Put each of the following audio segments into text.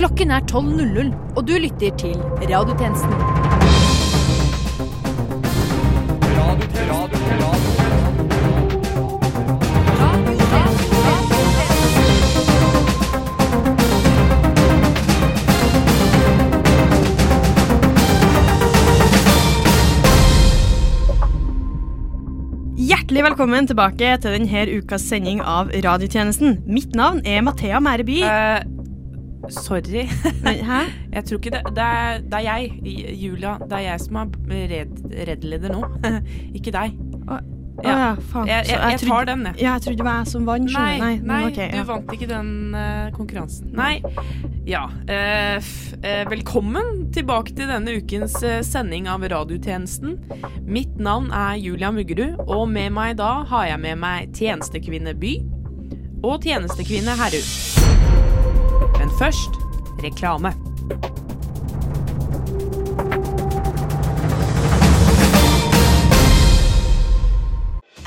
Klokken er 12.00, og du lytter til Radiotjenesten. Hjertelig velkommen tilbake til denne ukas sending av Radiotjenesten. Mitt navn er Mathea Mæreby. Eh, sorry. Men- Hæ? Jeg tror ikke det Det er, det er jeg, Julia. Det er jeg som er redd, reddleder nå. ikke deg. Å Ja. ja, faen. Jeg, jeg, jeg tar den, jeg. Ja, jeg trodde det var jeg som vant. Nei, nei, nei, okay, ja. du vant ikke den uh, konkurransen. Nei. Ja. Uh, eh, velkommen tilbake til denne ukens sending av Radiotjenesten. Mitt navn er Julia Muggerud, og med meg da har jeg med meg tjenestekvinne By og tjenestekvinne Herrud. Men først reklame.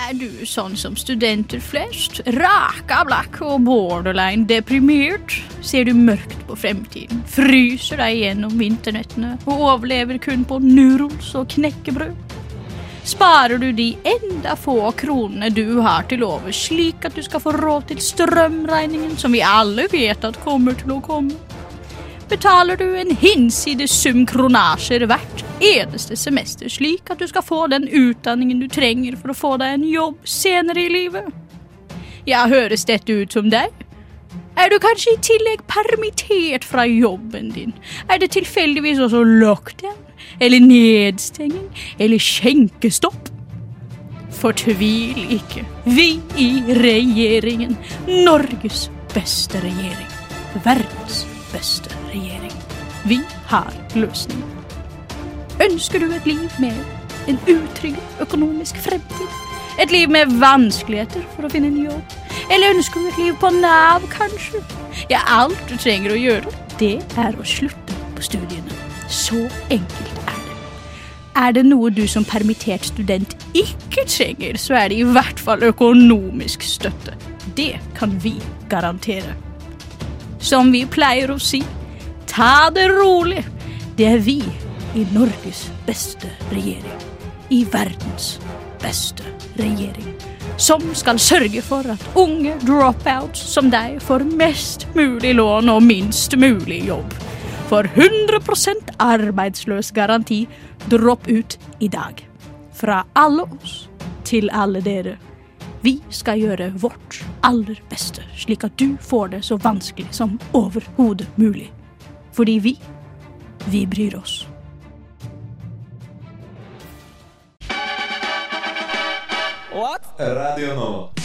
Er du sånn som studenter flest? Raka blakk og borderline deprimert? Ser du mørkt på fremtiden? Fryser deg gjennom vinternettene og overlever kun på noodles og knekkebrød? Sparer du de enda få kronene du har til over, slik at du skal få råd til strømregningen som vi alle vet at kommer til å komme? betaler du en hinsides sum kronasjer hvert eneste semester, slik at du skal få den utdanningen du trenger for å få deg en jobb senere i livet. Ja, høres dette ut som deg? Er du kanskje i tillegg permittert fra jobben din? Er det tilfeldigvis også lockdown? Eller nedstenging? Eller skjenkestopp? Fortvil ikke. Vi i regjeringen, Norges beste regjering, verdens beste regjering, vi har løsningen. Ønsker du et liv med en utrygg økonomisk fremtid? Et liv med vanskeligheter for å finne en jobb? Eller ønsker du et liv på Nav, kanskje? Ja, alt du trenger å gjøre, det er å slutte på studiene. Så enkelt er det. Er det noe du som permittert student ikke trenger, så er det i hvert fall økonomisk støtte. Det kan vi garantere. Som vi pleier å si, ta det rolig. Det er vi i Norges beste regjering. I verdens beste regjering. Som skal sørge for at unge dropouts som deg får mest mulig lån og minst mulig jobb. For 100 arbeidsløs garanti. Dropp ut i dag. Fra alle oss til alle dere. Vi skal gjøre vårt aller beste, slik at du får det så vanskelig som overhodet mulig. Fordi vi, vi bryr oss. What? Radio Nova.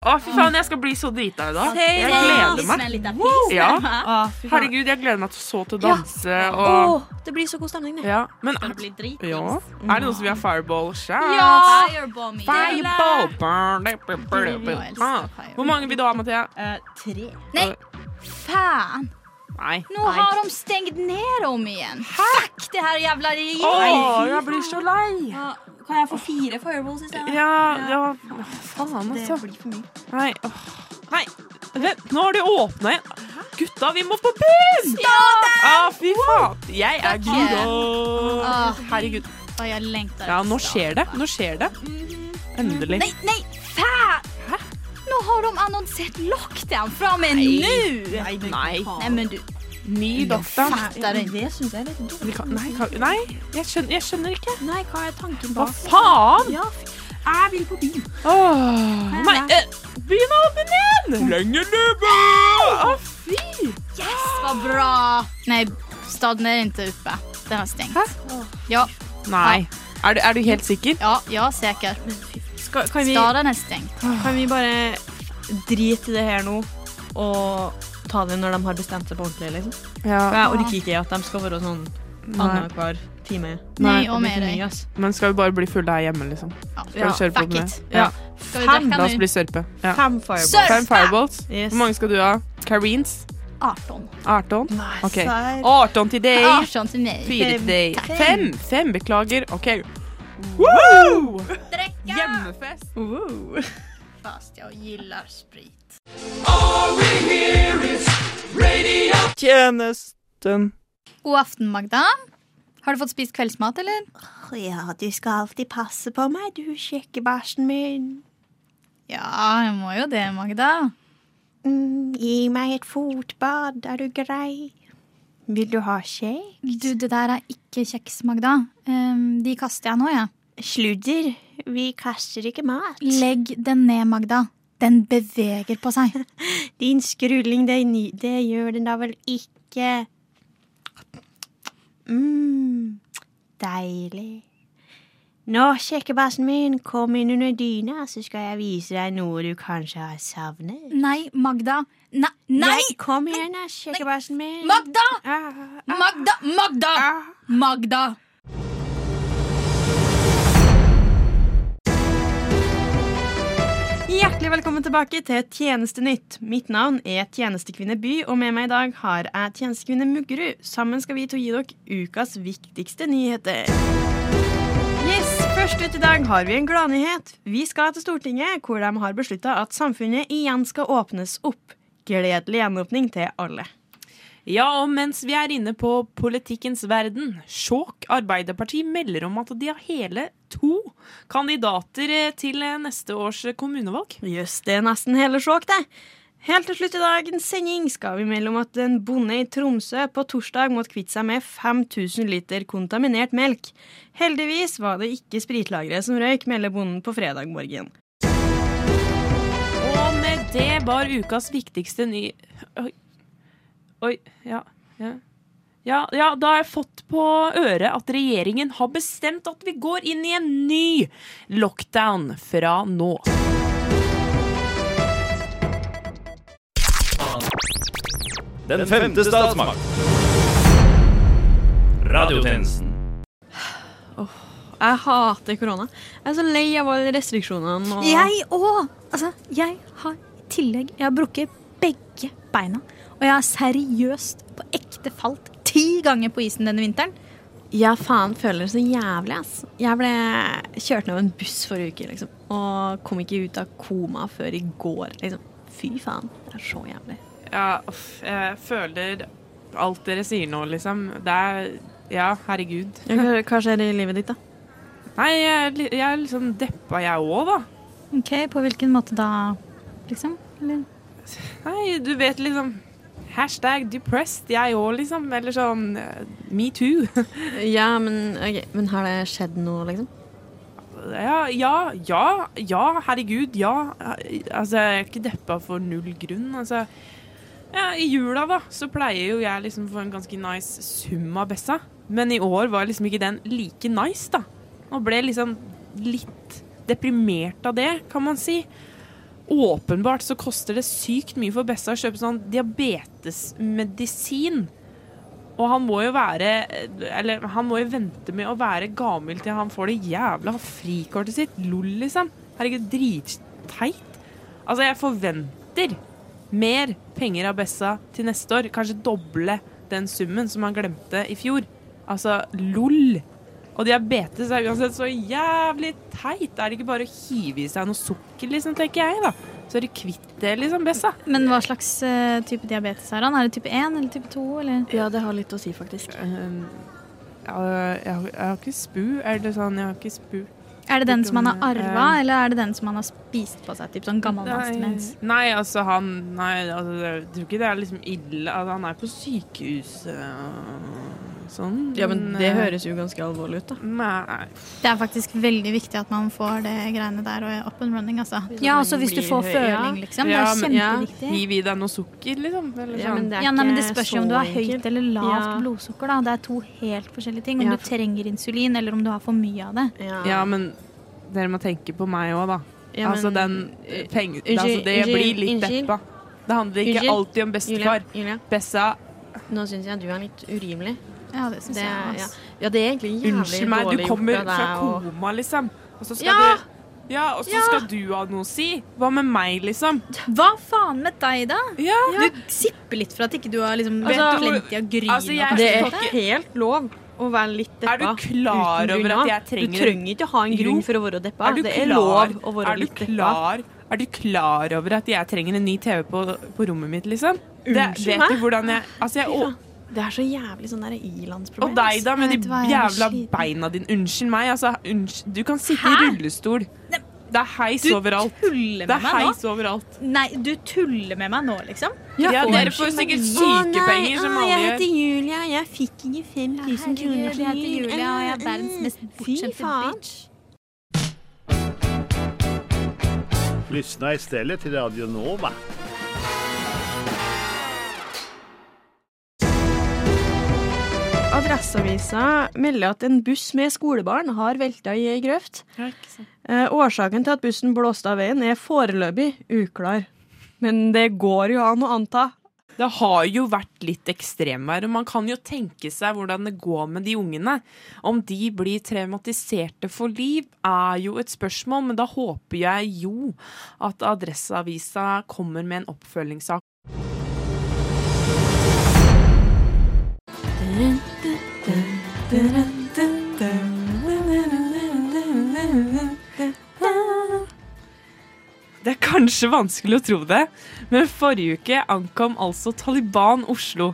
Å, fy faen, jeg skal bli så drita i dag. Jeg gleder meg. Ja. Herregud, jeg gleder meg så til å danse og det blir så god stemning, det. Ja. Men ja. er det noen som vil ha fireball? Shots? Fireball me. Fireball! Elsker Ah. fireball. Hvor mange vil du ha, Mathea? tre. Nei, fan! Nei. Nå har de stengt ned om igjen. Fuck det her jævla regjeringen! regjeringen! jeg blir så lei. Kan jeg få fire fireballs i stedet? Ja, ja Faen, Det altså. blir for mye. Nei. åh. Nei. Vent, nå har de åpna igjen. Gutta, vi må på byen! Ja, fy faen. Jeg er. Ah. Herregud. Jeg lengter. Ja, nå skjer det. Nå skjer det. Endelig. Nei, nei, fan! Har de annonsert lockdown fra og med nå! Nei. Nei, men du Ny lockdown. fatter. Det syns jeg er litt dårlig. Nei, nei jeg, skjønner, jeg skjønner ikke. Nei, hva er tanken Hva bak? faen? Ja, jeg vil på byen. Åh, nei, eh, byen er åpen igjen! Lenge leve! Å, fy! Yes, Vad bra! Nei, staden er ikke oppe. Den har stängt. Ja, Nei. Er du, er du helt sikker? ja, ja sikker. säker. Skal, kan, vi, Staden er stengt. kan vi bare drite i det her nå og ta det når de har bestemt seg på ordentlig? liksom? For Jeg orker ikke at de skal være sånn annenhver time. Nei, og mye, ass. Men skal vi bare bli fulle her hjemme, liksom? Ja. Skal vi kjøre på med det? Ja. Ska vi Fan, dricka La oss bli sørpe. Ja. Fem fireballs. Fem fireballs. Yes. Hvor mange skal du ha? Kareens? 18. 18? Ok. Serr? 18 til deg. 18 till mig. Fire til deg. Tack. Fem. Fem, beklager. OK. Woo! Drekke! Hjemmefest. Wow. Fast jag gillar sprit. All we hear is radio. tjenesten. God aften, Magda. Har du fått spist kveldsmat, eller? Ja, du skal alltid passe på meg, du kjekke bæsjen min. Ja, jeg må jo det, Magda. Mm, gi meg et fotbad, er du grei? Vil du ha kjeks? Du, det der er ikke kjeks, Magda. Um, de kaster jeg nå, jeg. Sludder. Vi kaster ikke mat. Legg den ned, Magda. Den beveger på seg. Din skrulling, det, det gjør den da vel ikke. mm, deilig. Nå, kjekkebassen min, kom inn under dyna, så skal jeg vise deg noe du kanskje har savnet. Nei, Magda. Nei! nei! kom igjen, da, kjekkebassen min. Magda! Ah, ah, Magda! Magda! ah. Magda! Velkommen tilbake til Tjenestenytt. Mitt navn er Tjenestekvinne By, og med meg i dag har jeg tjenestekvinne Muggerud. Sammen skal vi to gi dere ukas viktigste nyheter. Yes, Først ut i dag har vi en gladnyhet. Vi skal til Stortinget, hvor de har beslutta at samfunnet igjen skal åpnes opp. Gledelig gjenåpning til alle. Ja, og mens vi er inne på politikkens verden, Skjåk Arbeiderparti melder om at de har hele to kandidater eh, til eh, neste års kommunevalg. Jøss, det er nesten hele Skjåk, det. Helt til slutt i dagens sending skal vi melde om at en bonde i Tromsø på torsdag måtte kvitte seg med 5000 liter kontaminert melk. Heldigvis var det ikke spritlageret som røyk, melder bonden på fredag morgen. Og med det var ukas viktigste ny... Oi. Ja, ja. Ja, ja, da har jeg fått på øret at regjeringen har bestemt at vi går inn i en ny lockdown fra nå. Den femte statsmakt. Radiotjenesten. Jeg hater korona. Jeg er så lei av alle restriksjonene. Og... Jeg òg! Altså, jeg har i tillegg Jeg har brukket begge beina. Og jeg har seriøst på ekte falt ti ganger på isen denne vinteren. Ja, faen, føler det så jævlig, ass. Jeg ble kjørt ned av en buss forrige uke, liksom. Og kom ikke ut av koma før i går, liksom. Fy faen. Det er så jævlig. Ja, uff, jeg føler alt dere sier nå, liksom. Det er Ja, herregud. Ja, hva, skjer i livet ditt, da? Nei, jeg, er jeg er liksom deppa, jeg òg, da. Ok, På hvilken måte da, liksom? Eller? Nei, du vet liksom Hashtag depressed, jeg òg, liksom. Eller sånn eh, metoo. Ja, men, okay. men har det skjedd noe, liksom? Ja, ja, ja, ja, herregud, ja. Altså, jeg er ikke deppa for null grunn. Altså, ja, I jula da, så pleier jo jeg liksom å få en ganske nice sum av Bessa. Men i år var liksom ikke den like nice, da. Og ble liksom litt deprimert av det, kan man si. Åpenbart så koster det sykt mye for Bessa å kjøpe sånn diabetesmedisin. Og han må jo være Eller han må jo vente med å være gammel til han får det jævla frikortet sitt. Lol, liksom. Herregud, dritteit. Altså, jeg forventer mer penger av Bessa til neste år. Kanskje doble den summen som han glemte i fjor. Altså, lol. Og diabetes er uansett så jævlig teit. Er det ikke bare å hive i seg noe sukker, liksom, tenker jeg, da. Så er du kvitt det, liksom, Bessa. Men hva slags uh, type diabetes har han? Er det type 1 eller type 2? Eller? Ja, det har litt å si, faktisk. Um, ja, jeg, har- jeg har ikke spu. Er det sånn, jeg har ikke spu. Er det den som han har arva, Eh, eller er det den som han har spist på seg? Typ sånn gammelmannsdemens? Nei, altså han Nei, altså, jeg tror ikke det er liksom ille. Altså, han er på sykehus øh, sånn. Ja, men det øh, høres jo ganske alvorlig ut, da. Nei. Det er faktisk veldig viktig at man får det greiene der og er up and running, altså. Ja, altså hvis du får føling, ja. liksom. Det Ja, er men- ja, kjempeviktig. Hiv i deg noe sukker, liksom. Eller Ja, sånn. men det er Ja, nei, men det spørs jo om du har høyt eller lavt Ja. blodsukker. da. Det er to helt forskjellige ting. Om Ja. du trenger insulin, eller om du har for mye av det. Ja, ja, men dere må tenke på meg òg, da. Ja, altså, den penge... Altså, det unnskyld, blir litt unnskyld. deppa. Det handler ikke Unnskyld. alltid om Julia, bestefar. Julia, Bessa, nå syns jeg du er litt urimelig. Ja, det syns Det, jeg. ja. Altså. ja, det er egentlig jævlig unnskyld meg, dårlig du kommer fra å- koma, liksom. Og så skal Ja! du Ja, og så skal du ha noe å si. Hva med meg, liksom? Hva faen med deg, da? Ja, Du sipper litt for at ikke du har liksom Altså, plenty av gryn. altså, jeg- Det er helt lov å være litt deppa. Er du klar uten over at jeg trenger Du trenger ikke ha en grunn Jo. for å være deppa. Er det er lov å være er litt deppa. klar? Er du klar over at jeg trenger en ny TV på, på rommet mitt, liksom? Det, Unnskyld vet du hvordan jeg Altså, jeg å, Det er så jævlig sånn der ilandsproblem. Og deg, da, med de jeg er jævla beina dine. Unnskyld meg, altså. Unnskyld. Du kan sitte i rullestol. Det er heis Du overalt. tuller med er meg nå? overalt. Nei, du tuller med meg nå, liksom? Ja, ja dere får sikkert sykepenger som Å, alle Jeg heter Julia, jeg fikk ikke 5000 kroner til jul. Fy faen. Lyssna istället till Radio Nova. Adresseavisa melder at en buss med skolebarn har velta i ei grøft. Eh, årsaken til at bussen blåste av veien er foreløpig uklar. Men det går jo an å anta. Det har jo vært litt ekstremvær, og man kan jo tenke seg hvordan det går med de ungene. Om de blir traumatiserte for liv, er jo et spørsmål, men da håper jeg jo at Adresseavisa kommer med en oppfølgingssak. Det er kanskje vanskelig å tro det, men forrige uke ankom altså Taliban Oslo.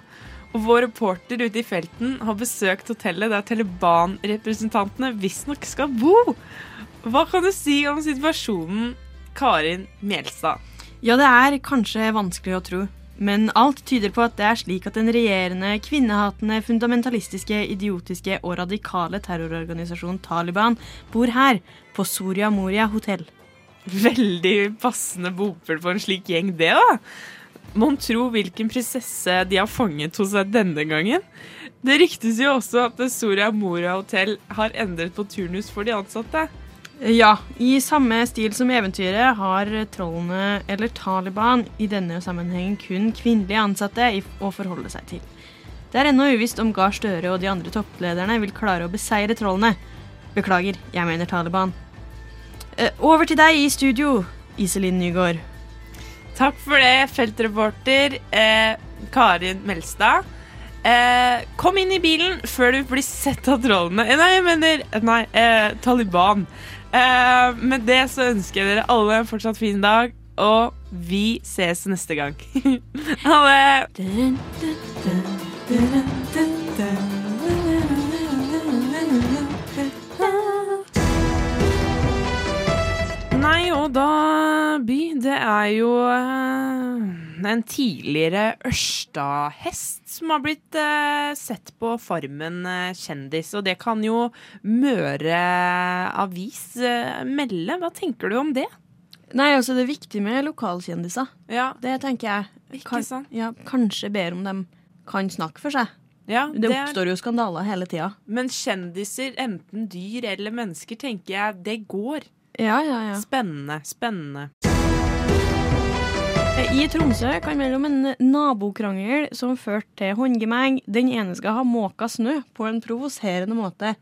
Og vår reporter ute i felten har besøkt hotellet der Taliban-representantene visstnok skal bo. Hva kan du si om situasjonen, Karin Mjelstad? Ja, det er kanskje vanskelig å tro. Men alt tyder på at det er slik at den regjerende, kvinnehatende, fundamentalistiske, idiotiske og radikale terrororganisasjonen Taliban bor her, på Soria Moria hotell. Veldig passende bopel for en slik gjeng, det, da. Mon tro hvilken prinsesse de har fanget hos seg denne gangen. Det ryktes jo også at Soria Moria hotell har endret på turnus for de ansatte. Ja, i samme stil som eventyret har trollene, eller Taliban, i denne sammenhengen kun kvinnelige ansatte å forholde seg til. Det er ennå uvisst om Gahr Støre og de andre topplederne vil klare å beseire trollene. Beklager, jeg mener Taliban. Eh, over til deg i studio, Iselin Nygaard. Takk for det, feltreporter eh, Karin Melstad. Eh, kom inn i bilen før du blir sett av trollene. Eh, Nei, jeg mener Nei, eh, Taliban. Eh, med det så ønsker jeg dere alle en fortsatt fin dag, og vi ses neste gang. ha det! Nei, og da, By, det er jo eh, en tidligere Ørsta-hest som har blitt eh, sett på Farmen eh, kjendis, og det kan jo Møre Avis eh, melde. Hva tenker du om det? Nei, altså det er viktig med lokalkjendiser. Ja, Det tenker jeg. sant? Ja, kanskje bedre om de kan snakke for seg. Ja, Det det, oppstår jo skandaler hele tida. Men kjendiser, enten dyr eller mennesker, tenker jeg det går. Ja, ja, ja. Spennende, spennende. I Tromsø kan mellom en nabokrangel som førte til håndgemeng, den ene skal ha måka snø på en provoserende måte.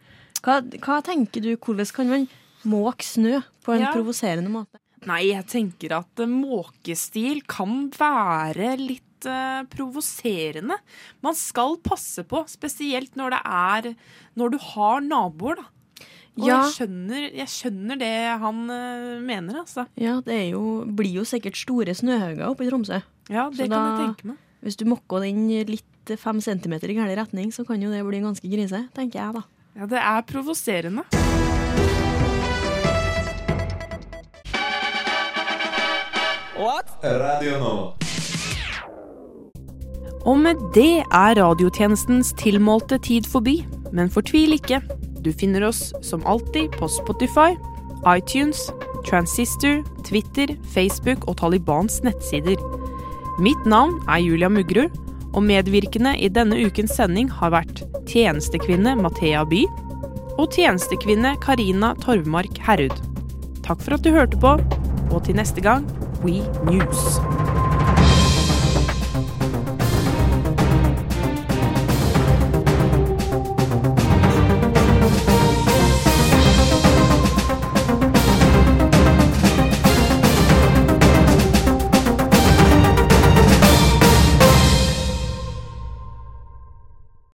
Hva, hva tenker du, hvordan kan man måke snø på en Ja. provoserende måte? Nei, jeg tenker at eh, måkestil kan være litt uh, provoserende. Man skal passe på, spesielt når det er Når du har naboer, da. Og Ja. jeg, skjønner, jeg skjønner det han uh, mener, altså. Ja, det er jo, blir jo sikkert store snøhauger oppe i Tromsø. Ja, det Så kan jeg tenke meg. Hvis du mokker den litt fem centimeter i gæren retning, så kan jo det bli ganske grise, tenker jeg da. Ja, det er provoserende. Radio nå. Og med det er radiotjenestens tilmålte tid forbi. Men fortvil ikke. Du finner oss som alltid på Spotify, iTunes, Transistor, Twitter, Facebook og Talibans nettsider. Mitt navn er Julia Muggerud, og medvirkende i denne ukens sending har vært tjenestekvinne Mathea By og tjenestekvinne Karina Torvmark Herrud. Takk for at du hørte på, og til neste gang We News.